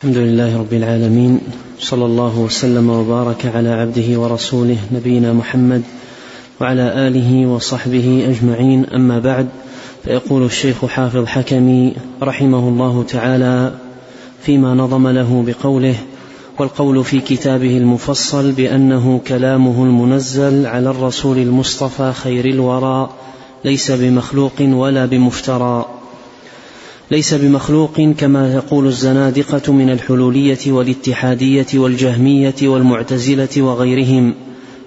الحمد لله رب العالمين صلى الله وسلم وبارك على عبده ورسوله نبينا محمد وعلى آله وصحبه أجمعين. أما بعد فيقول الشيخ حافظ حكمي رحمه الله تعالى فيما نظم له بقوله والقول في كتابه المفصل بأنه كلامه المنزل على الرسول المصطفى خير الورى ليس بمخلوق ولا بمفترى. ليس بمخلوق كما يقول الزنادقة من الحلولية والاتحادية والجهمية والمعتزلة وغيرهم.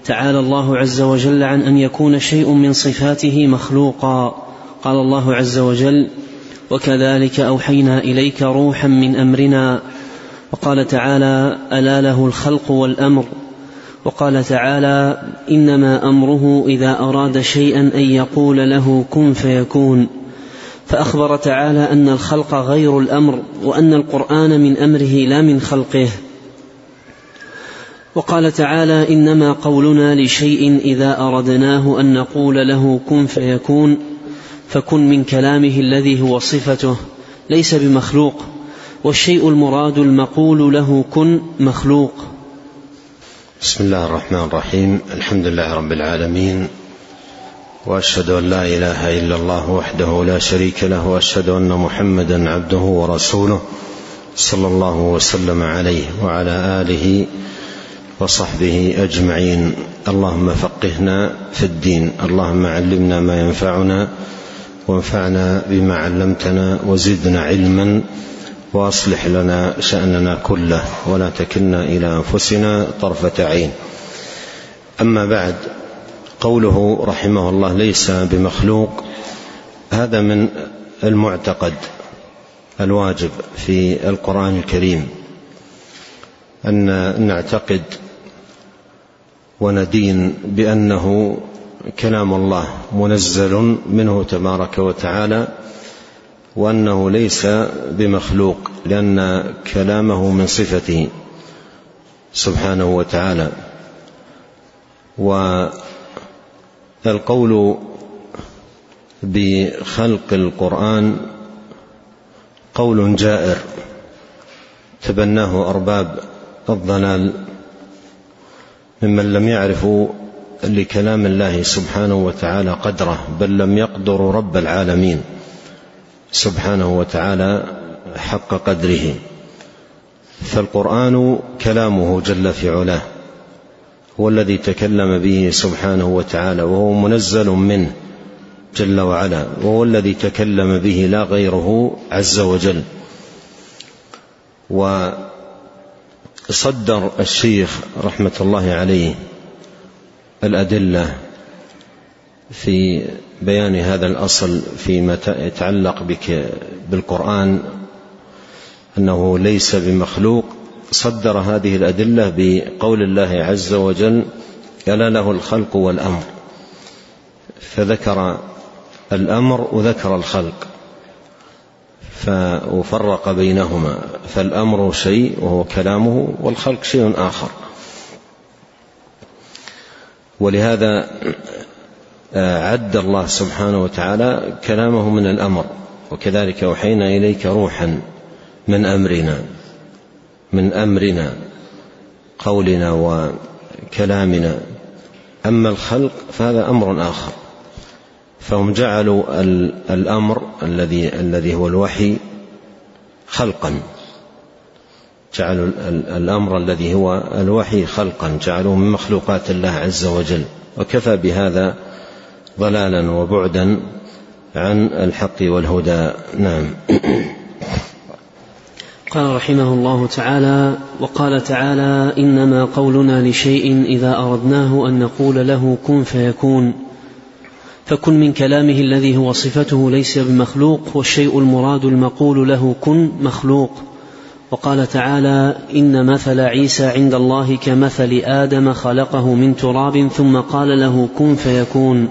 تعالى الله عز وجل عن أن يكون شيء من صفاته مخلوقا. قال الله عز وجل وكذلك أوحينا إليك روحا من أمرنا وقال تعالى ألا له الخلق والأمر وقال تعالى إنما أمره إذا أراد شيئا أن يقول له كن فيكون فأخبر تعالى أن الخلق غير الأمر وأن القرآن من أمره لا من خلقه. وقال تعالى إنما قولنا لشيء إذا أردناه أن نقول له كن فيكون فكن من كلامه الذي هو صفته ليس بمخلوق والشيء المراد المقول له كن مخلوق. بسم الله الرحمن الرحيم الحمد لله رب العالمين وأشهد أن لا إله إلا الله وحده لا شريك له وأشهد أن محمدا عبده ورسوله صلى الله وسلم عليه وعلى آله وصحبه أجمعين. اللهم فقهنا في الدين اللهم علمنا ما ينفعنا وانفعنا بما علمتنا وزدنا علما وأصلح لنا شأننا كله ولا تكلنا إلى أنفسنا طرفة عين. أما بعد قوله رحمه الله ليس بمخلوق هذا من المعتقد الواجب في القرآن الكريم أن نعتقد وندين بأنه كلام الله منزل منه تبارك وتعالى وأنه ليس بمخلوق لأن كلامه من صفته سبحانه وتعالى. القول بخلق القرآن قول جائر تبناه أرباب الضلال ممن لم يعرفوا لكلام الله سبحانه وتعالى قدره بل لم يقدروا رب العالمين سبحانه وتعالى حق قدره. فالقرآن كلامه جل في علاه. هو الذي تكلم به سبحانه وتعالى وهو منزل منه جل وعلا وهو الذي تكلم به لا غيره عز وجل. وصدر الشيخ رحمة الله عليه الأدلة في بيان هذا الأصل فيما يتعلق بك بالقرآن أنه ليس بمخلوق صدر هذه الأدلة بقول الله عز وجل ألا له الخلق والأمر فذكر الأمر وذكر الخلق وفرق بينهما فالأمر شيء وهو كلامه والخلق شيء آخر. ولهذا عد الله سبحانه وتعالى كلامه من الأمر وكذلك أوحينا إليك روحا من أمرنا. من أمرنا قولنا وكلامنا. أما الخلق فهذا أمر آخر. فهم جعلوا الأمر الذي الذي هو الوحي خلقا. جعلوا الأمر الذي هو الوحي خلقا. جعلوه من مخلوقات الله عز وجل. وكفى بهذا ضلالا وبعدا عن الحق والهدى. نعم. قال رحمه الله تعالى وقال تعالى إنما قولنا لشيء إذا أردناه أن نقول له كن فيكون. فكن من كلامه الذي هو صفته ليس بمخلوق والشيء المراد المقول له كن مخلوق. وقال تعالى إن مثل عيسى عند الله كمثل آدم خلقه من تراب ثم قال له كن فيكون.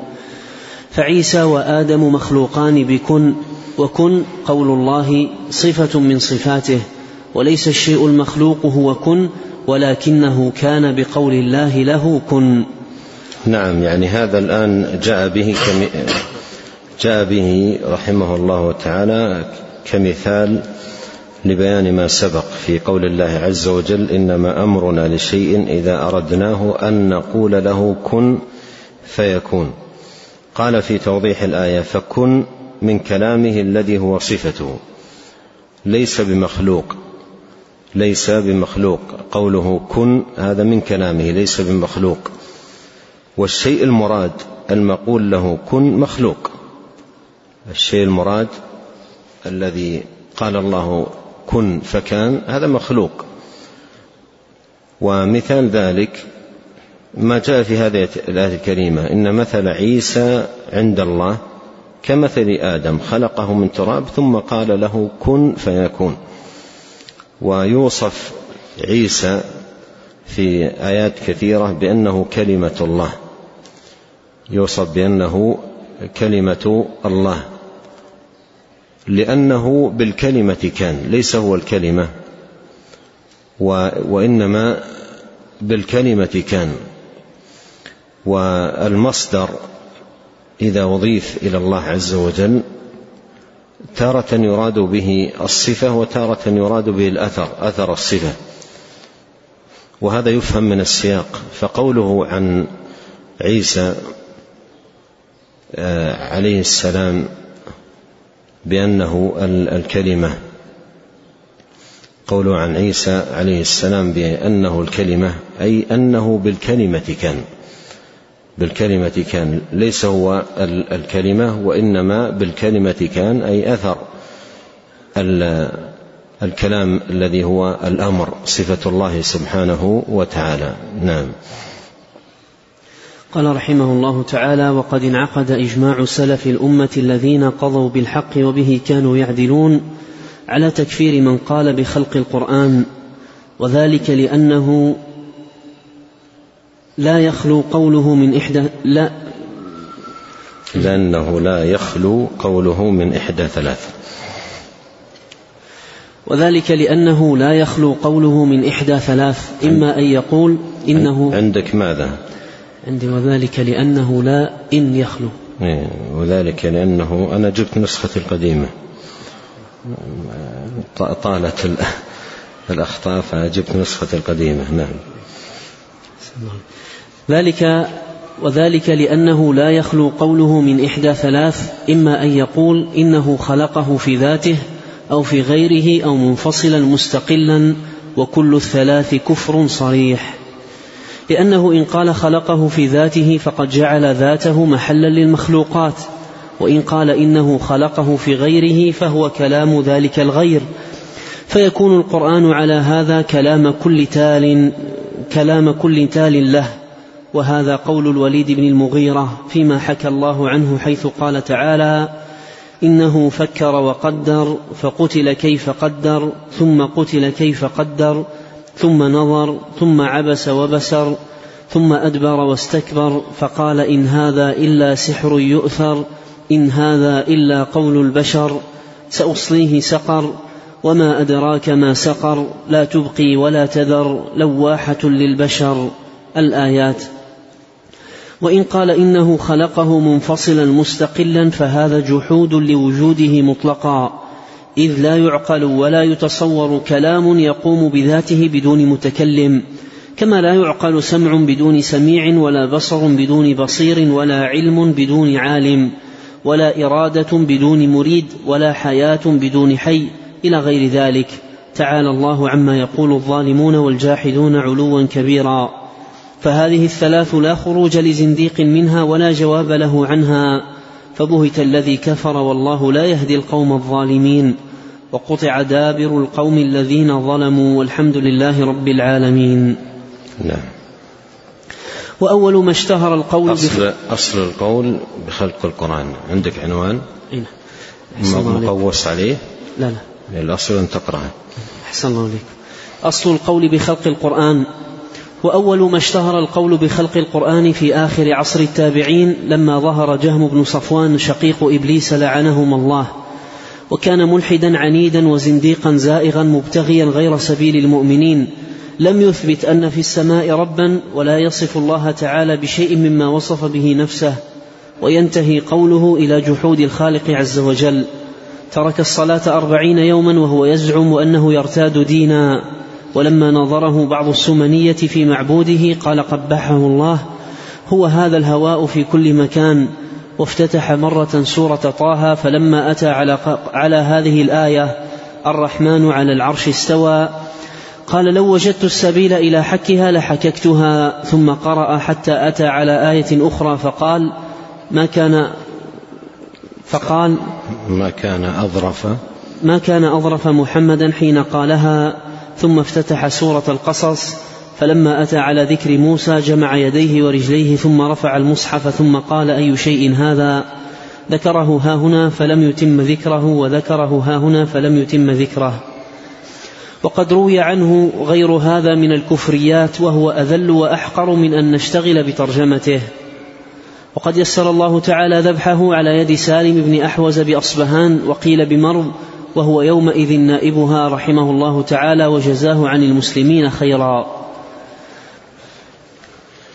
فعيسى وآدم مخلوقان بكن وكن قول الله صفة من صفاته وليس الشيء المخلوق هو كن ولكنه كان بقول الله له كن. نعم يعني هذا الآن جاء به كم جاء به رحمه الله تعالى كمثال لبيان ما سبق في قول الله عز وجل إنما أمرنا لشيء إذا أردناه أن نقول له كن فيكون. قال في توضيح الآية فكن من كلامه الذي هو صفته. ليس بمخلوق. ليس بمخلوق. قوله كن هذا من كلامه. ليس بمخلوق. والشيء المراد المقول له كن مخلوق. الشيء المراد الذي قال الله كن فكان هذا مخلوق. ومثال ذلك ما جاء في هذه الآية الكريمة. إن مثل عيسى عند الله كمثل آدم خلقه من تراب ثم قال له كن فيكون. ويوصف عيسى في آيات كثيرة بأنه كلمة الله. يوصف بأنه كلمة الله. لأنه بالكلمة كان ليس هو الكلمة. وإنما بالكلمة كان. والمصدر إذا أضيف إلى الله عز وجل تارة يراد به الصفة وتارة يراد به الأثر أثر الصفة. وهذا يفهم من السياق. فقوله عن عيسى آه، عليه السلام بأنه الكلمة قوله عن عيسى عليه السلام بأنه الكلمة أي أنه بالكلمة كان. بالكلمة كان ليس هو الكلمة وإنما بالكلمة كان أي أثر الكلام الذي هو الأمر صفة الله سبحانه وتعالى. نعم. قال رحمه الله تعالى وقد انعقد إجماع سلف الأمة الذين قضوا بالحق وبه كانوا يعدلون على تكفير من قال بخلق القرآن وذلك لأنه لا يخلو قوله من إحدى لا. لأنه لا يخلو قوله من إحدى ثلاث وذلك لأنه لا يخلو قوله من إحدى ثلاث إما أن يقول إنه عندك ماذا؟ عندي وذلك لأنه لا إن يخلو. إيه، وذلك لأنه أنا جبت نسختي القديمة. طالت الأخطاء فجبت نسختي القديمة. نعم. ذلك وذلك لأنه لا يخلو قوله من إحدى ثلاث إما أن يقول إنه خلقه في ذاته أو في غيره أو منفصلا مستقلا وكل الثلاث كفر صريح. لأنه إن قال خلقه في ذاته فقد جعل ذاته محلا للمخلوقات وإن قال إنه خلقه في غيره فهو كلام ذلك الغير. فيكون القرآن على هذا كلام كل تال كلام كل تال له وهذا قول الوليد بن المغيرة فيما حكى الله عنه حيث قال تعالى إنه فكر وقدر فقتل كيف قدر ثم قتل كيف قدر ثم نظر ثم عبس وبسر ثم أدبر واستكبر فقال إن هذا إلا سحر يؤثر إن هذا إلا قول البشر سأصليه سقر. وما أدراك ما سقر لا تبقي ولا تذر لواحة للبشر الآيات وإن قال إنه خلقه منفصلا مستقلا فهذا جحود لوجوده مطلقا إذ لا يعقل ولا يتصور كلام يقوم بذاته بدون متكلم كما لا يعقل سمع بدون سميع ولا بصر بدون بصير ولا علم بدون عالم ولا إرادة بدون مريد ولا حياة بدون حي إلى غير ذلك. تعالى الله عما يقول الظالمون والجاحدون علوا كبيرا. فهذه الثلاث لا خروج لزنديق منها ولا جواب له عنها. فبهت الذي كفر والله لا يهدي القوم الظالمين. وقطع دابر القوم الذين ظلموا والحمد لله رب العالمين. نعم. وأول ما اشتهر القول أصل, أصل القول بخلق القرآن. عندك عنوان؟ نعم. مقوس عليه؟ لا لا. الأصل أن تقرأه أحسن الله عليك أصل القول بخلق القرآن. واول ما اشتهر القول بخلق القرآن في آخر عصر التابعين لما ظهر جهم بن صفوان شقيق إبليس لعنهما الله. وكان ملحدا عنيدا وزنديقا زائغا مبتغيا غير سبيل المؤمنين. لم يثبت أن في السماء ربا ولا يصف الله تعالى بشيء مما وصف به نفسه. وينتهي قوله إلى جحود الخالق عز وجل. ترك الصلاة أربعين يوما وهو يزعم أنه يرتاد دينا. ولما نظره بعض السمنية في معبوده قال قبحه الله هو هذا الهواء في كل مكان. وافتتح مرة سورة طه فلما أتى على, على هذه الآية الرحمن على العرش استوى. قال لو وجدت السبيل إلى حكها لحككتها. ثم قرأ حتى أتى على آية أخرى فقال ما كان فقال ما كان أظرف. ما كان أظرف محمدا حين قالها ثم افتتح سورة القصص فلما أتى على ذكر موسى جمع يديه ورجليه ثم رفع المصحف ثم قال أي شيء هذا؟ ذكره ها هنا فلم يتم ذكره وذكره ها هنا فلم يتم ذكره. وقد روي عنه غير هذا من الكفريات وهو أذل وأحقر من أن نشتغل بترجمته. وقد يسر الله تعالى ذبحه على يد سالم بن أحوز بأصبهان وقيل بمرض وهو يومئذ نائبها رحمه الله تعالى وجزاه عن المسلمين خيرا.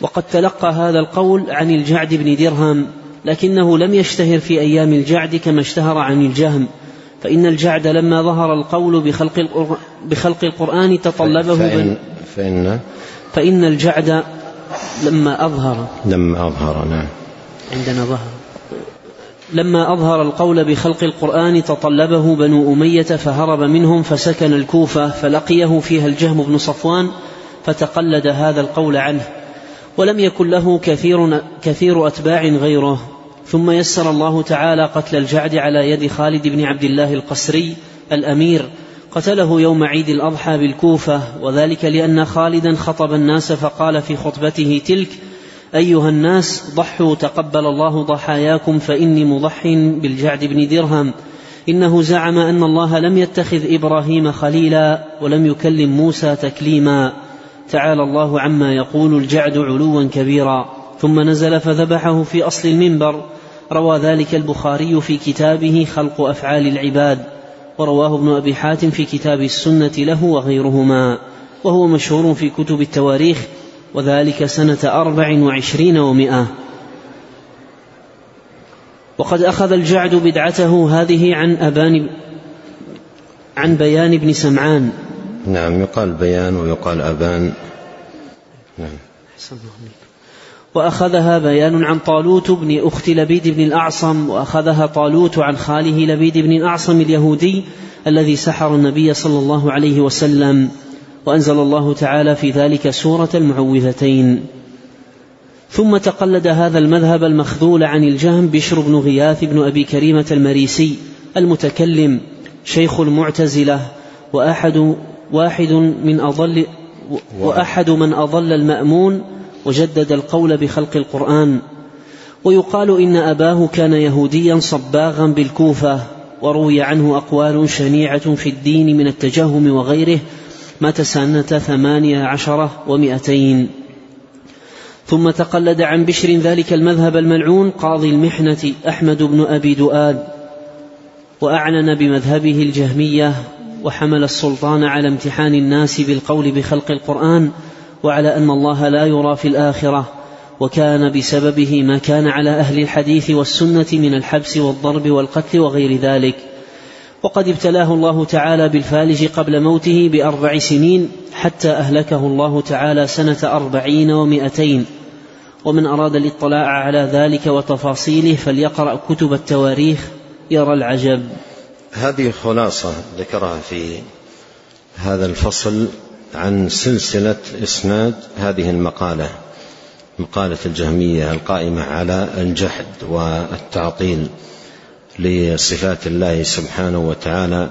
وقد تلقى هذا القول عن الجعد بن درهم لكنه لم يشتهر في أيام الجعد كما اشتهر عن الجهم فإن الجعد لما ظهر القول بخلق, بخلق القرآن تطلبه فإن, فإن, فإن الجعد لما أظهر. لما أظهر نعم. عندنا ظهر. لما أظهر القول بخلق القرآن تطلبه بنو أمية فهرب منهم فسكن الكوفة فلقيه فيها الجهم بن صفوان فتقلد هذا القول عنه. ولم يكن له كثير, كثير أتباع غيره. ثم يسر الله تعالى قتل الجعد على يد خالد بن عبد الله القسري الأمير. قتله يوم عيد الأضحى بالكوفة وذلك لأن خالدا خطب الناس فقال في خطبته تلك أيها الناس ضحوا تقبل الله ضحاياكم فإني مضح بالجعد بن درهم. إنه زعم أن الله لم يتخذ إبراهيم خليلا ولم يكلم موسى تكليما. تعالى الله عما يقول الجعد علوا كبيرا. ثم نزل فذبحه في أصل المنبر. روى ذلك البخاري في كتابه خلق أفعال العباد. ورواه ابن أبي حاتم في كتاب السنة له وغيرهما. وهو مشهور في كتب التواريخ وذلك سنة أربع وعشرين ومائة وقد أخذ الجعد بدعته هذه عن أبان عن بيان بن سمعان. نعم يقال بيان ويقال أبان. نعم. وأخذها بيان عن طالوت بن أخت لبيد بن الأعصم وأخذها طالوت عن خاله لبيد بن الأعصم اليهودي الذي سحر النبي صلى الله عليه وسلم. وأنزل الله تعالى في ذلك سورة المعوذتين. ثم تقلد هذا المذهب المخذول عن الجهم بشر بن غياث بن أبي كريمة المريسي المتكلم شيخ المعتزلة وأحد واحد من أضل وأحد من أضل المأمون وجدد القول بخلق القرآن. ويقال إن أباه كان يهوديا صباغا بالكوفة وروي عنه أقوال شنيعة في الدين من التجهم وغيره مات سنة ثمانية عشرة ومائتين ثم تقلد عن بشر ذلك المذهب الملعون قاضي المحنة أحمد بن أبي دؤاد وأعلن بمذهبه الجهمية وحمل السلطان على امتحان الناس بالقول بخلق القرآن وعلى أن الله لا يرى في الآخرة وكان بسببه ما كان على أهل الحديث والسنة من الحبس والضرب والقتل وغير ذلك. وقد ابتلاه الله تعالى بالفالج قبل موته بأربع سنين حتى أهلكه الله تعالى سنة أربعين ومائتين ومن أراد الاطلاع على ذلك وتفاصيله فليقرأ كتب التواريخ يرى العجب. هذه خلاصة ذكرها في هذا الفصل عن سلسلة إسناد هذه المقالة مقالة الجهمية القائمة على الجحد والتعطيل. لصفات الله سبحانه وتعالى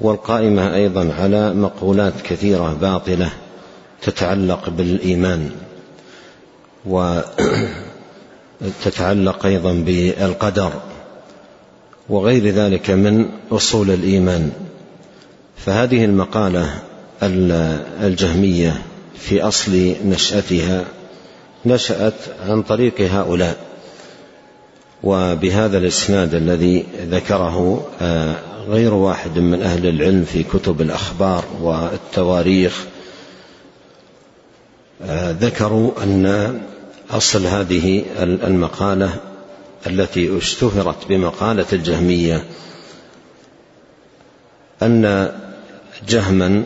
والقائمة أيضا على مقولات كثيرة باطلة تتعلق بالإيمان وتتعلق أيضا بالقدر وغير ذلك من أصول الإيمان. فهذه المقالة الجهمية في أصل نشأتها نشأت عن طريق هؤلاء. وبهذا الإسناد الذي ذكره آه، غير واحد من أهل العلم في كتب الأخبار والتواريخ آه، ذكروا أن أصل هذه المقالة التي اشتهرت بمقالة الجهمية أن جهما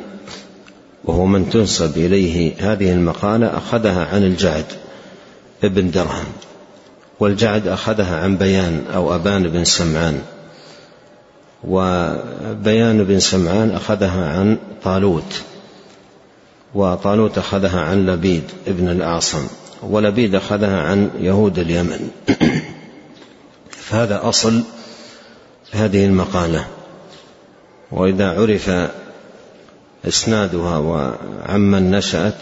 وهو من تنسب إليه هذه المقالة أخذها عن الجعد ابن درهم. والجعد أخذها عن بيان أو أبان بن سمعان. وبيان بن سمعان أخذها عن طالوت وطالوت أخذها عن لبيد ابن الأعصم ولبيد أخذها عن يهود اليمن. فهذا أصل هذه المقالة. وإذا عرف إسنادها وعمن نشأت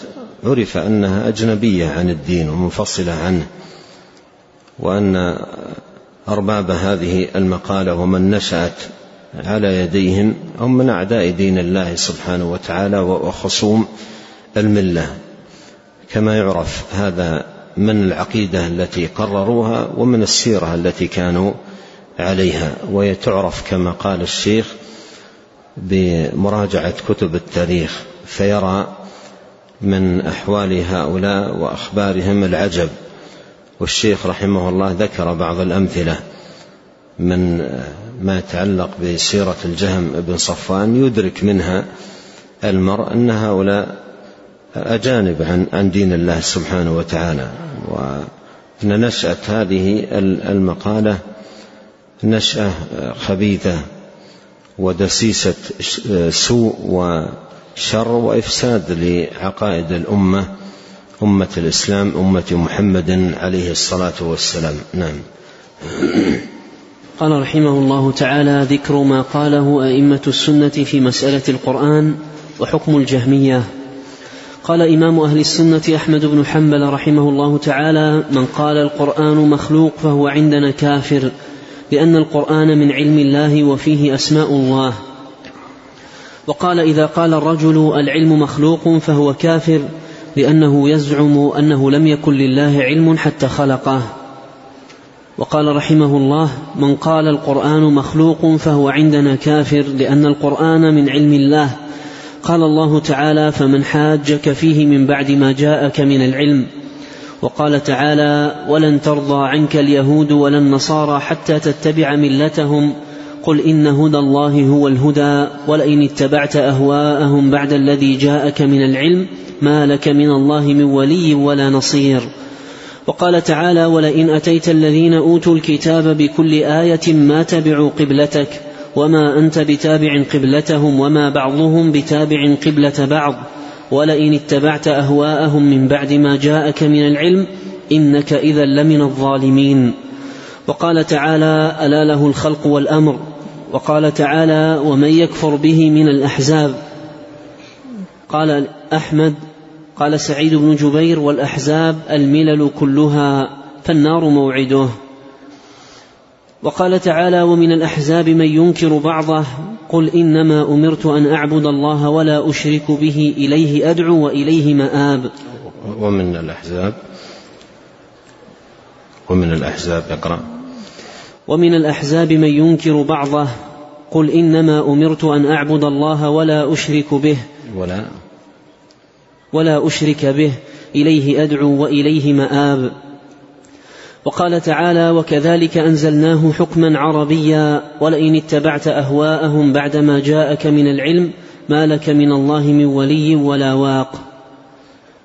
عرف أنها أجنبية عن الدين ومنفصلة عنه. وأن أرباب هذه المقالة ومن نشأت على يديهم هم من أعداء دين الله سبحانه وتعالى وخصوم الملة. كما يعرف هذا من العقيدة التي قرروها ومن السيرة التي كانوا عليها. وهي تعرف كما قال الشيخ بمراجعة كتب التاريخ فيرى من أحوال هؤلاء وأخبارهم العجب. والشيخ رحمه الله ذكر بعض الأمثلة من ما يتعلق بسيرة الجهم بن صفوان يدرك منها المرء أن هؤلاء أجانب عن عن دين الله سبحانه وتعالى وأن نشأة هذه المقالة نشأة خبيثة ودسيسة سوء وشر وإفساد لعقائد الأمة أمة الإسلام أمة محمد عليه الصلاة والسلام. نعم. قال رحمه الله تعالى ذكر ما قاله أئمة السنة في مسألة القرآن وحكم الجهمية. قال إمام أهل السنة أحمد بن حنبل رحمه الله تعالى من قال القرآن مخلوق فهو عندنا كافر لأن القرآن من علم الله وفيه أسماء الله. وقال إذا قال الرجل العلم مخلوق فهو كافر لأنه يزعم أنه لم يكن لله علم حتى خلقه. وقال رحمه الله من قال القرآن مخلوق فهو عندنا كافر لأن القرآن من علم الله. قال الله تعالى فمن حاجك فيه من بعد ما جاءك من العلم وقال تعالى ولن ترضى عنك اليهود ولا النصارى حتى تتبع ملتهم. قل إن هدى الله هو الهدى. ولئن اتبعت أهواءهم بعد الذي جاءك من العلم ما لك من الله من ولي ولا نصير. وقال تعالى ولئن أتيت الذين أوتوا الكتاب بكل آية ما تبعوا قبلتك وما أنت بتابع قبلتهم وما بعضهم بتابع قبلة بعض ولئن اتبعت أهواءهم من بعد ما جاءك من العلم إنك إذا لمن الظالمين. وقال تعالى ألا له الخلق والأمر. وقال تعالى ومن يكفر به من الأحزاب. قال أحمد قال سعيد بن جبير والأحزاب الملل كلها فالنار موعده. وقال تعالى ومن الأحزاب من ينكر بعضه قل إنما أمرت أن أعبد الله ولا أشرك به إليه أدعو وإليه مآب. ومن الأحزاب ومن الأحزاب اقرأ. ومن الأحزاب من ينكر بعضه قل إنما أمرت أن أعبد الله ولا أشرك به. ولا ولا أشرك به إليه أدعو وإليه مآب. وقال تعالى وكذلك أنزلناه حكما عربيا ولئن اتبعت أهواءهم بعدما جاءك من العلم ما لك من الله من ولي ولا واق.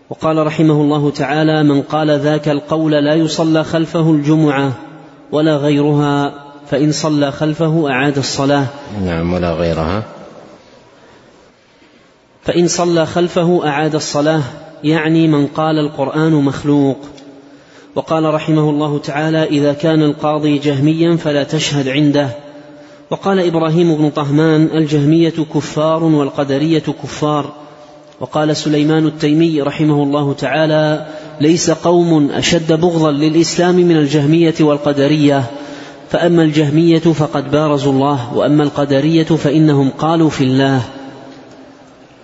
وقال رحمه الله تعالى من قال ذاك القول لا يصلى خلفه الجمعة ولا غيرها فإن صلى خلفه أعاد الصلاة. نعم ولا غيرها. فإن صلى خلفه أعاد الصلاة يعني من قال القرآن مخلوق. وقال رحمه الله تعالى إذا كان القاضي جهميا فلا تشهد عنده. وقال إبراهيم بن طهمان الجهمية كفار والقدرية كفار. وقال سليمان التيمي رحمه الله تعالى ليس قوم أشد بغضا للإسلام من الجهمية والقدرية. فأما الجهمية فقد بارزوا الله وأما القدرية فإنهم قالوا في الله.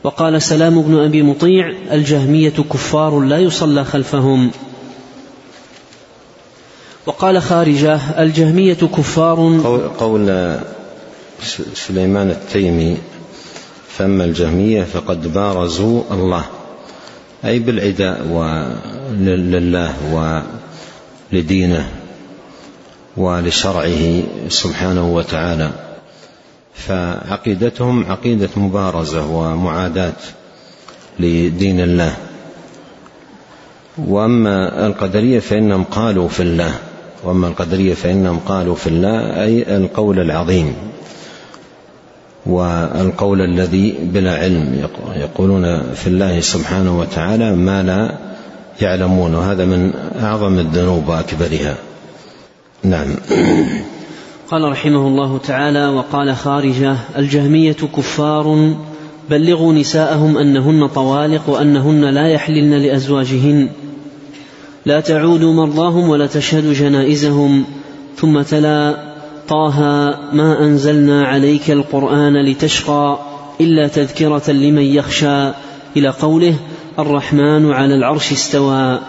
وقال سلام بن أبي مطيع الجهمية كفار لا يصلى خلفهم. وقال خارجة الجهمية كفار. قول سليمان التيمي فأما الجهمية فقد بارزوا الله. أي بالعداء لله ولدينه ولشرعه سبحانه وتعالى. فعقيدتهم عقيدة مبارزة ومعاداة لدين الله. وأما القدرية فإنهم قالوا في الله. وأما القدرية فإنهم قالوا في الله أي القول العظيم. والقول الذي بلا علم يقولون في الله سبحانه وتعالى ما لا يعلمون. وهذا من أعظم الذنوب وأكبرها. نعم. قال رحمه الله تعالى وقال خارجة الجهمية كفار بلغوا نساءهم أنهن طوالق وأنهن لا يحللن لأزواجهن. لا تعودوا مرضاهم ولا تشهدوا جنائزهم. ثم تلا طه ما أنزلنا عليك القرآن لتشقى إلا تذكرة لمن يخشى. إلى قوله الرحمن على العرش استوى.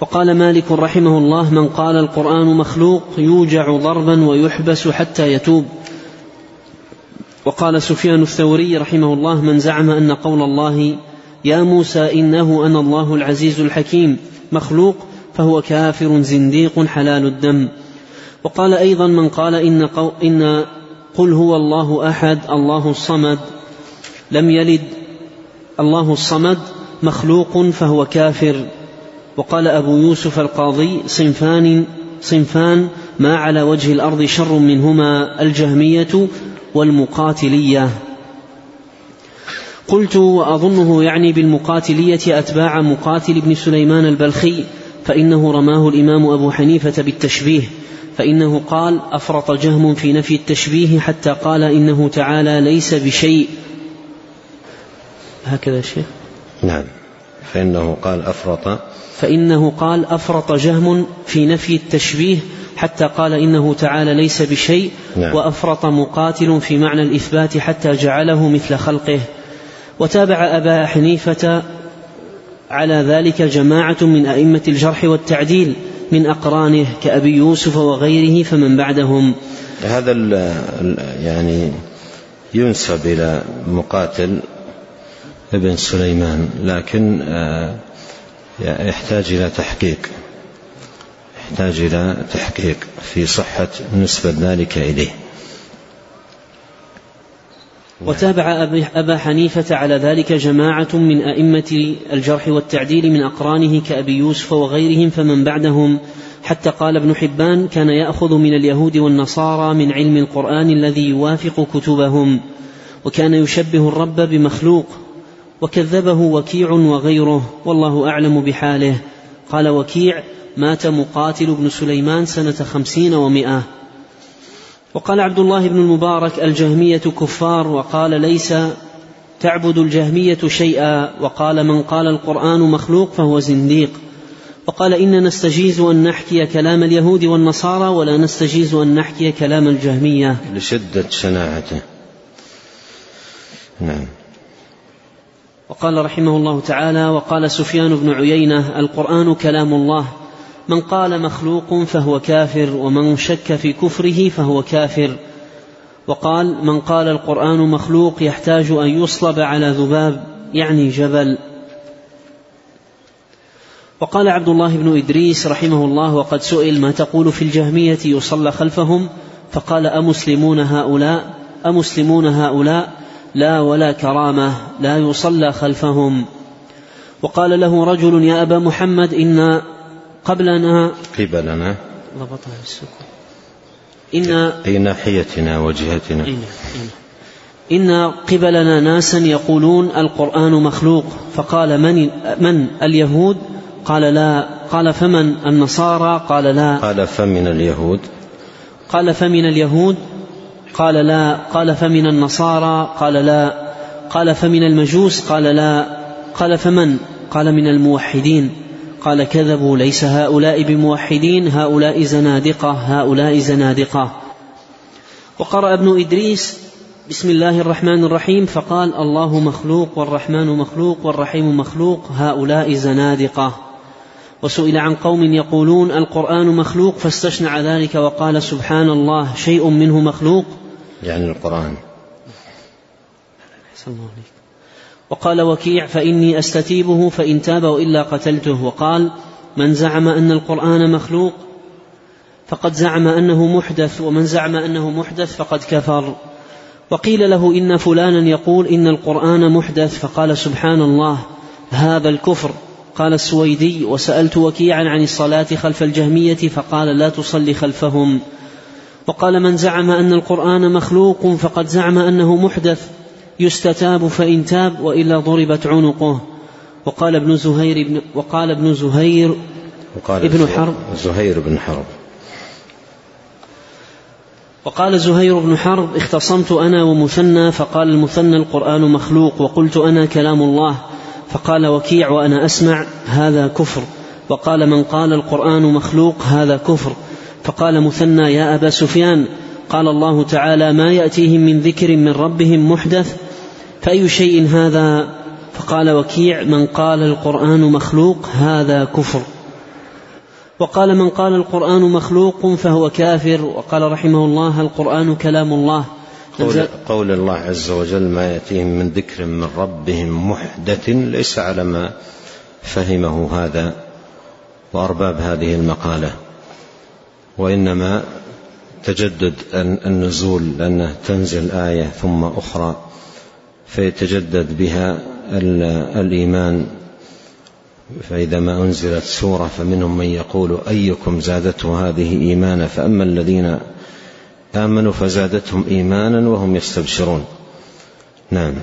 وقال مالك رحمه الله من قال القرآن مخلوق يوجع ضربا ويحبس حتى يتوب. وقال سفيان الثوري رحمه الله من زعم أن قول الله يا موسى إنه أنا الله العزيز الحكيم مخلوق فهو كافر زنديق حلال الدم. وقال أيضا من قال إن, قو إن قل هو الله أحد الله الصمد. لم يلد الله الصمد مخلوق فهو كافر. وقال أبو يوسف القاضي صنفان صنفان ما على وجه الأرض شر منهما الجهمية والمقاتلية. قلت وأظنه يعني بالمقاتلية أتباع مقاتل بن سليمان البلخي فإنه رماه الإمام أبو حنيفة بالتشبيه فإنه قال أفرط جهم في نفي التشبيه حتى قال إنه تعالى ليس بشيء. هكذا شيء نعم. فإنه قال أفرط. فإنه قال أفرط جهم في نفي التشبيه حتى قال إنه تعالى ليس بشيء نعم. وأفرط مقاتل في معنى الإثبات حتى جعله مثل خلقه. وتابع أبا حنيفة على ذلك جماعة من أئمة الجرح والتعديل من أقرانه كأبي يوسف وغيره فمن بعدهم. هذا يعني ينسب إلى مقاتل ابن سليمان لكن آه، يحتاج إلى تحقيق. يحتاج إلى تحقيق في صحة نسبة ذلك إليه. وتابع أبا حنيفة على ذلك جماعة من أئمة الجرح والتعديل من أقرانه كأبي يوسف وغيرهم فمن بعدهم حتى قال ابن حبان كان يأخذ من اليهود والنصارى من علم القرآن الذي يوافق كتبهم وكان يشبه الرب بمخلوق وكذبه وكيع وغيره والله أعلم بحاله. قال وكيع مات مقاتل بن سليمان سنة خمسين ومائة. وقال عبد الله بن المبارك الجهمية كفار وقال ليس تعبد الجهمية شيئا. وقال من قال القرآن مخلوق فهو زنديق. وقال إن نستجيز أن نحكي كلام اليهود والنصارى ولا نستجيز أن نحكي كلام الجهمية. لشدة شناعته. نعم. وقال رحمه الله تعالى وقال سفيان بن عيينة القرآن كلام الله. من قال مخلوق فهو كافر ومن شك في كفره فهو كافر. وقال من قال القرآن مخلوق يحتاج أن يصلب على ذباب يعني جبل. وقال عبد الله بن إدريس رحمه الله وقد سئل ما تقول في الجهمية يصلى خلفهم؟ فقال أمسلمون هؤلاء؟ أمسلمون هؤلاء؟ لا ولا كرامة لا يصلى خلفهم. وقال له رجل يا أبا محمد إن قبلنا قبلنا ضبطها بالسكون إن أي ناحيتنا وجهتنا. إن قبلنا ناسا يقولون القرآن مخلوق فقال من من؟ اليهود قال لا قال فمن؟ النصارى قال لا قال فمن اليهود قال فمن اليهود؟ قال لا قال فمن النصارى قال لا. قال فمن المجوس قال لا. قال فمن؟ قال من الموحدين. قال كذبوا ليس هؤلاء بموحدين هؤلاء زنادقة هؤلاء زنادقة. وقرأ ابن إدريس بسم الله الرحمن الرحيم فقال الله مخلوق والرحمن مخلوق والرحيم مخلوق هؤلاء زنادقة. وسئل عن قوم يقولون القرآن مخلوق فاستشنع ذلك وقال سبحان الله شيء منه مخلوق. يعني القرآن. الله عليك وقال وكيع فإني أستتيبه فإن تاب وإلا قتلته. وقال من زعم أن القرآن مخلوق فقد زعم أنه محدث ومن زعم أنه محدث فقد كفر. وقيل له إن فلانا يقول إن القرآن محدث. فقال سبحان الله هذا الكفر. قال السويدي وسألت وكيعا عن الصلاة خلف الجهمية فقال لا تصلي خلفهم. وقال من زعم أن القرآن مخلوق فقد زعم أنه محدث يستتاب فإن تاب وإلا ضربت عنقه. وقال ابن زهير بن وقال ابن زهير وقال ابن حرب. زهير بن حرب. وقال زهير بن حرب اختصمت أنا ومثنى فقال المثنى القرآن مخلوق وقلت أنا كلام الله. فقال وكيع وأنا أسمع هذا كفر. وقال من قال القرآن مخلوق هذا كفر. فقال مثنى يا أبا سفيان قال الله تعالى ما يأتيهم من ذكر من ربهم محدث فأي شيء هذا؟ فقال وكيع من قال القرآن مخلوق هذا كفر. وقال من قال القرآن مخلوق فهو كافر. وقال رحمه الله القرآن كلام الله. قول, قول الله عز وجل ما يأتيهم من ذكر من ربهم محدث ليس على ما فهمه هذا. وأرباب هذه المقالة. وإنما تجدد النزول لأنه تنزل آية ثم أخرى فيتجدد بها الإيمان. فإذا ما أنزلت سورة فمنهم من يقول أيكم زادته هذه إيمانا؟ فأما الذين آمنوا فزادتهم إيمانا وهم يستبشرون. نعم.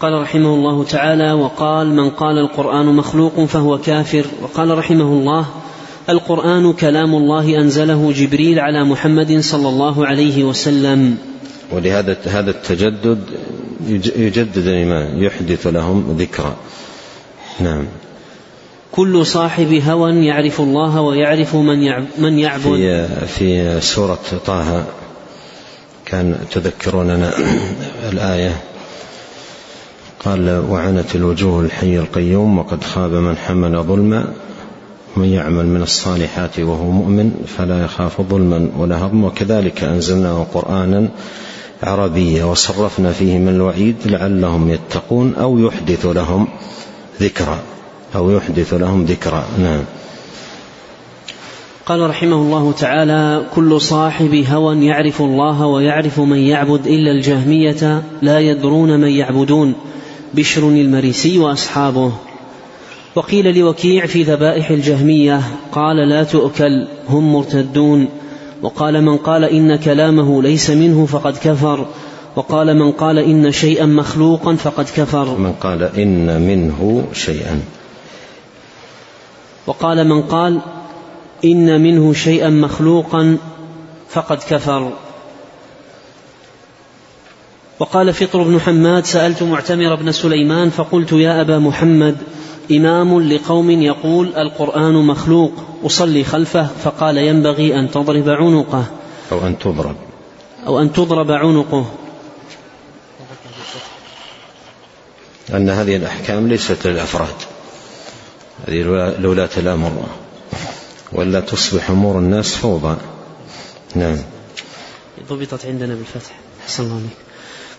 قال رحمه الله تعالى وقال من قال القرآن مخلوق فهو كافر. وقال رحمه الله القرآن كلام الله أنزله جبريل على محمد صلى الله عليه وسلم. ولهذا هذا التجدد يجدد الإيمان يحدث لهم ذكرى. نعم. كل صاحب هوى يعرف الله ويعرف من من يعبد. في في سورة طه كان تذكروننا الآية. قال وعنت الوجوه الحي القيوم وقد خاب من حمل ظلما من يعمل من الصالحات وهو مؤمن فلا يخاف ظلما ولا هضما وكذلك أنزلناه قرآنا عربيا وصرفنا فيه من الوعيد لعلهم يتقون أو يحدث لهم ذكرى. أو يحدث لهم ذكرى. نعم. قال رحمه الله تعالى كل صاحب هوى يعرف الله ويعرف من يعبد إلا الجهمية لا يدرون من يعبدون. بشر المريسي وأصحابه. وقيل لوكيع في ذبائح الجهمية قال لا تؤكل هم مرتدون. وقال من قال إن كلامه ليس منه فقد كفر. وقال من قال إن شيئا مخلوقا فقد كفر. من قال إن منه شيئا. وقال من قال إن منه شيئا مخلوقا فقد كفر. وقال فطر بن حماد سألت معتمر بن سليمان فقلت يا أبا محمد إمام لقوم يقول القرآن مخلوق أصلي خلفه فقال ينبغي أن تضرب عنقه. أو أن تضرب. أو أن تضرب عنقه. أن هذه الأحكام ليست للأفراد. هذه لولاة الأمر ولا تصبح أمور الناس فوضى. نعم. ضبطت عندنا بالفتح. حسن الله عليك.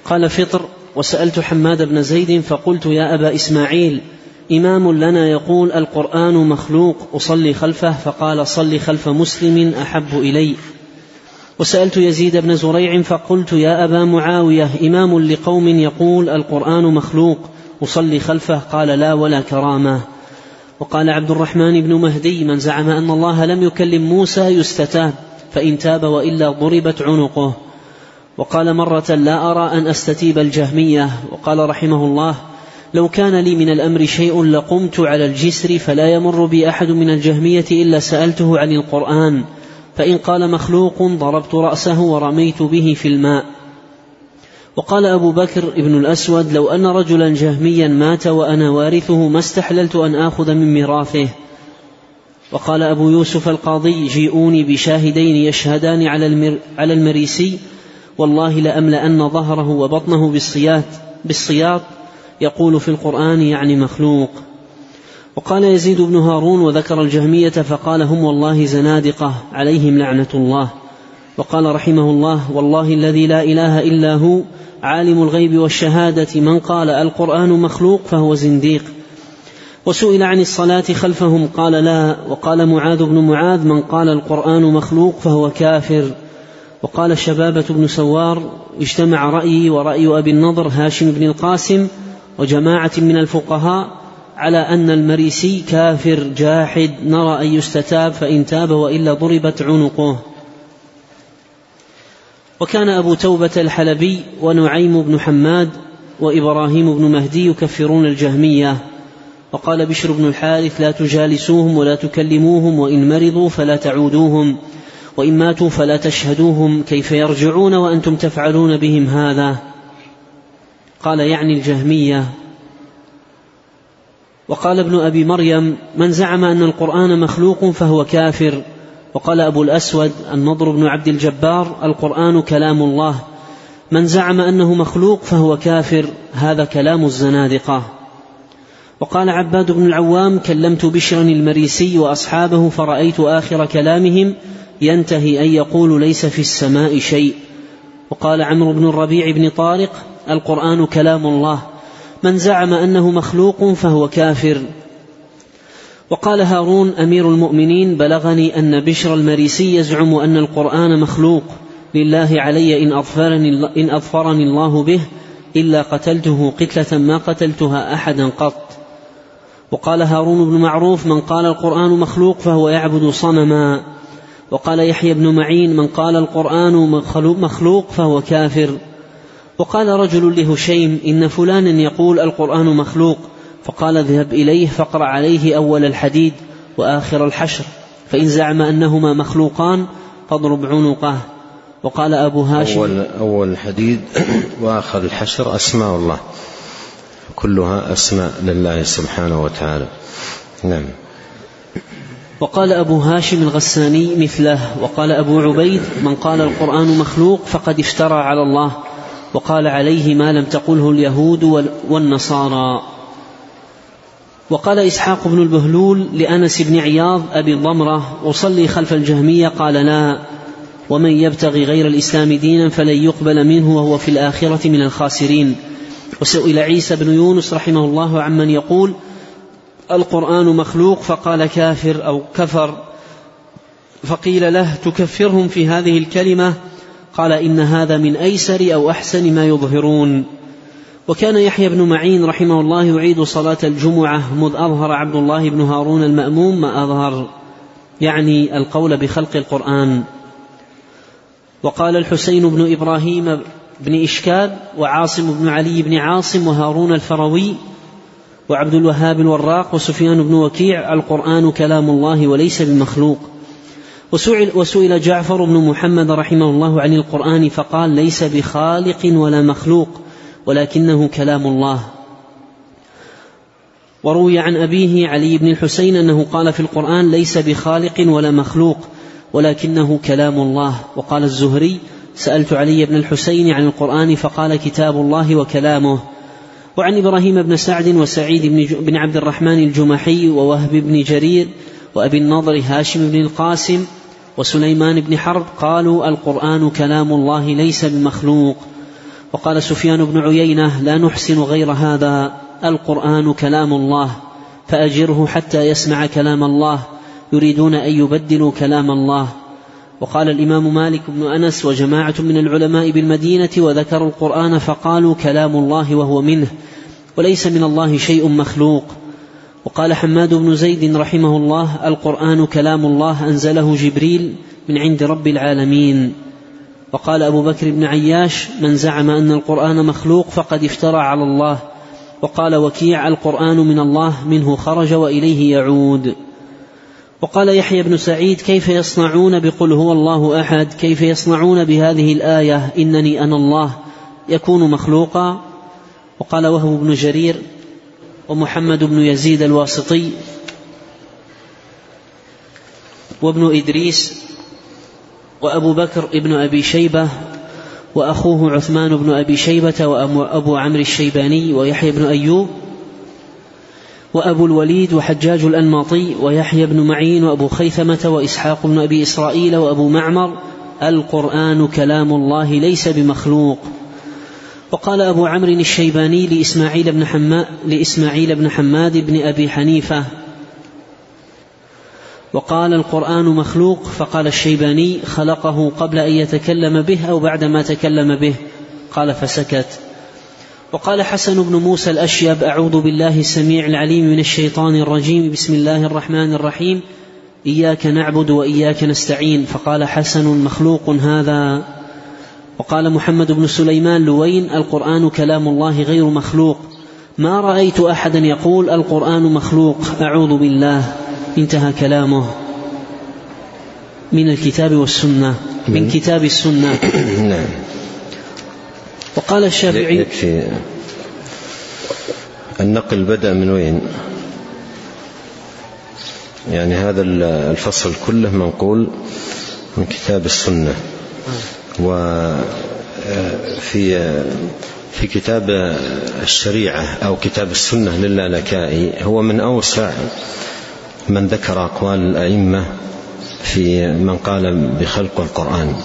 قال فطر وسألت حماد بن زيد فقلت يا أبا إسماعيل إمام لنا يقول القرآن مخلوق أصلي خلفه فقال صل خلف مسلم أحب إلي. وسألت يزيد بن زريع فقلت يا أبا معاوية إمام لقوم يقول القرآن مخلوق أصلي خلفه قال لا ولا كرامة. وقال عبد الرحمن بن مهدي من زعم أن الله لم يكلم موسى يستتاب فإن تاب وإلا ضربت عنقه. وقال مرة لا أرى أن أستتيب الجهمية وقال رحمه الله لو كان لي من الأمر شيء لقمت على الجسر فلا يمر بي أحد من الجهمية إلا سألته عن القرآن فإن قال مخلوق ضربت رأسه ورميت به في الماء. وقال أبو بكر ابن الأسود لو أن رجلا جهميا مات وأنا وارثه ما استحللت أن آخذ من ميراثه. وقال أبو يوسف القاضي جيئوني بشاهدين يشهدان على, المر على المريسي والله لأملأن ظهره وبطنه بالصياط بالصياط يقول في القرآن يعني مخلوق. وقال يزيد بن هارون وذكر الجهمية فقال هم والله زنادقة عليهم لعنة الله. وقال رحمه الله والله الذي لا إله إلا هو عالم الغيب والشهادة من قال القرآن مخلوق فهو زنديق. وسئل عن الصلاة خلفهم قال لا. وقال معاذ بن معاذ من قال القرآن مخلوق فهو كافر. وقال شبابة بن سوار اجتمع رأيي ورأي أبي النضر هاشم بن القاسم وجماعة من الفقهاء على أن المريسي كافر جاحد نرى أن يستتاب فإن تاب وإلا ضربت عنقه. وكان أبو توبة الحلبي ونعيم بن حماد وإبراهيم بن مهدي يكفرون الجهمية. وقال بشر بن الحارث لا تجالسوهم ولا تكلموهم وإن مرضوا فلا تعودوهم وإن ماتوا فلا تشهدوهم كيف يرجعون وأنتم تفعلون بهم هذا. قال يعني الجهمية. وقال ابن أبي مريم من زعم أن القرآن مخلوق فهو كافر. وقال أبو الأسود النضر بن عبد الجبار القرآن كلام الله. من زعم أنه مخلوق فهو كافر هذا كلام الزنادقة. وقال عباد بن العوام كلمت بشرا المريسي وأصحابه فرأيت آخر كلامهم ينتهي أن يقول ليس في السماء شيء. وقال عمرو بن الربيع بن طارق القرآن كلام الله. من زعم أنه مخلوق فهو كافر. وقال هارون أمير المؤمنين بلغني أن بشر المريسي يزعم أن القرآن مخلوق. لله علي إن أظفرني, إن أظفرني الله به إلا قتلته قتلة ما قتلتها أحدا قط. وقال هارون بن معروف من قال القرآن مخلوق فهو يعبد صنما. وقال يحيى بن معين من قال القرآن مخلوق فهو كافر. وقال رجل لهشيم إن فلانا يقول القرآن مخلوق فقال اذهب إليه فاقرأ عليه أول الحديد وآخر الحشر فإن زعم أنهما مخلوقان فاضرب عنقه وقال أبو هاشم أول, أول الحديد وآخر الحشر أسماء الله كلها أسماء لله سبحانه وتعالى. نعم. وقال أبو هاشم الغساني مثله وقال أبو عبيد من قال القرآن مخلوق فقد افترى على الله. وقال عليه ما لم تقله اليهود والنصارى. وقال إسحاق بن البهلول لأنس بن عياض أبي الضمرة أصلي خلف الجهمية قال لا ومن يبتغي غير الإسلام دينا فلن يقبل منه وهو في الآخرة من الخاسرين. وسئل عيسى بن يونس رحمه الله عمن يقول القرآن مخلوق فقال كافر أو كفر فقيل له تكفرهم في هذه الكلمة قال إن هذا من أيسر أو أحسن ما يظهرون. وكان يحيى بن معين رحمه الله يعيد صلاة الجمعة مذ أظهر عبد الله بن هارون المأموم ما أظهر يعني القول بخلق القرآن. وقال الحسين بن إبراهيم بن إشكاب وعاصم بن علي بن عاصم وهارون الفروي وعبد الوهاب الوراق وسفيان بن وكيع القرآن كلام الله وليس بمخلوق. وسئل, وسئل جعفر بن محمد رحمه الله عن القرآن فقال ليس بخالق ولا مخلوق ولكنه كلام الله. وروي عن أبيه علي بن الحسين أنه قال في القرآن ليس بخالق ولا مخلوق ولكنه كلام الله. وقال الزهري سألت علي بن الحسين عن القرآن فقال كتاب الله وكلامه. وعن إبراهيم بن سعد وسعيد بن عبد الرحمن الجمحي ووهب بن جرير وأبي النضر هاشم بن القاسم وسليمان بن حرب قالوا القرآن كلام الله ليس بمخلوق. وقال سفيان بن عيينة لا نحسن غير هذا. القرآن كلام الله. فأجره حتى يسمع كلام الله. يريدون أن يبدلوا كلام الله. وقال الإمام مالك بن أنس وجماعة من العلماء بالمدينة وذكروا القرآن فقالوا كلام الله وهو منه. وليس من الله شيء مخلوق. وقال حماد بن زيد رحمه الله القرآن كلام الله أنزله جبريل من عند رب العالمين. وقال أبو بكر بن عياش من زعم أن القرآن مخلوق فقد افترى على الله. وقال وكيع القرآن من الله منه خرج وإليه يعود. وقال يحيى بن سعيد كيف يصنعون بقل هو الله أحد؟ كيف يصنعون بهذه الآية؟ إنني أنا الله يكون مخلوقا؟ وقال وهب بن جرير ومحمد بن يزيد الواسطي وابن إدريس وأبو بكر ابن أبي شيبة وأخوه عثمان بن أبي شيبة وابو عمرو الشيباني ويحيى بن أيوب وأبو الوليد وحجاج الأنماطي ويحيى بن معين وأبو خيثمة وإسحاق بن أبي إسرائيل وأبو معمر القرآن كلام الله ليس بمخلوق وقال أبو عمرو الشيباني لإسماعيل بن حماد لإسماعيل بن حماد بن أبي حنيفة. وقال القرآن مخلوق فقال الشيباني خلقه قبل أن يتكلم به أو بعدما تكلم به. قال فسكت. وقال حسن بن موسى الأشيب أعوذ بالله السميع العليم من الشيطان الرجيم. بسم الله الرحمن الرحيم. إياك نعبد وإياك نستعين. فقال حسن مخلوق هذا. وقال محمد بن سليمان لوين القرآن كلام الله غير مخلوق؟ ما رأيت أحدا يقول القرآن مخلوق أعوذ بالله. انتهى كلامه. من الكتاب والسنة. من كتاب السنة. نعم. وقال الشافعي يكفي النقل بدأ من وين؟ يعني هذا الفصل كله منقول من كتاب السنة. وفي في كتاب الشريعة أو كتاب السنة للالكائي هو من أوسع من ذكر أقوال الأئمة في من قال بخلق القرآن.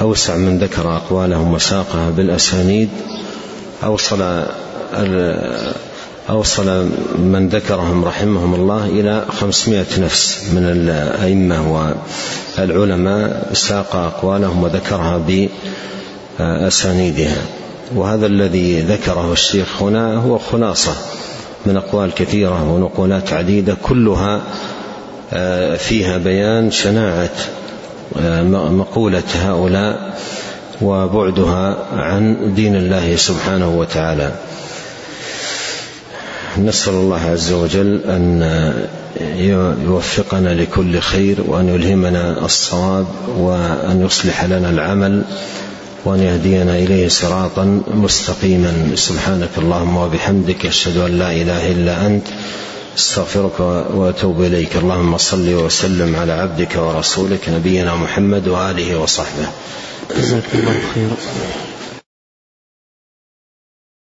أوسع من ذكر أقوالهم وساقها بالأسانيد أوصل أوصل من ذكرهم رحمهم الله إلى خمسمائة نفس من الأئمة والعلماء ساق أقوالهم وذكرها بأسانيدها. وهذا الذي ذكره الشيخ هنا هو خلاصة من أقوال كثيرة ونقولات عديدة كلها فيها بيان شناعة مقولة هؤلاء وبعدها عن دين الله سبحانه وتعالى. نسأل الله عز وجل أن يوفقنا لكل خير وأن يلهمنا الصواب وأن يصلح لنا العمل وأن يهدينا إليه صراطا مستقيما. سبحانك اللهم وبحمدك أشهد أن لا إله إلا أنت أستغفرك وأتوب إليك. اللهم صل وسلم على عبدك ورسولك نبينا محمد وآله وصحبه. جزاك الله خيرا.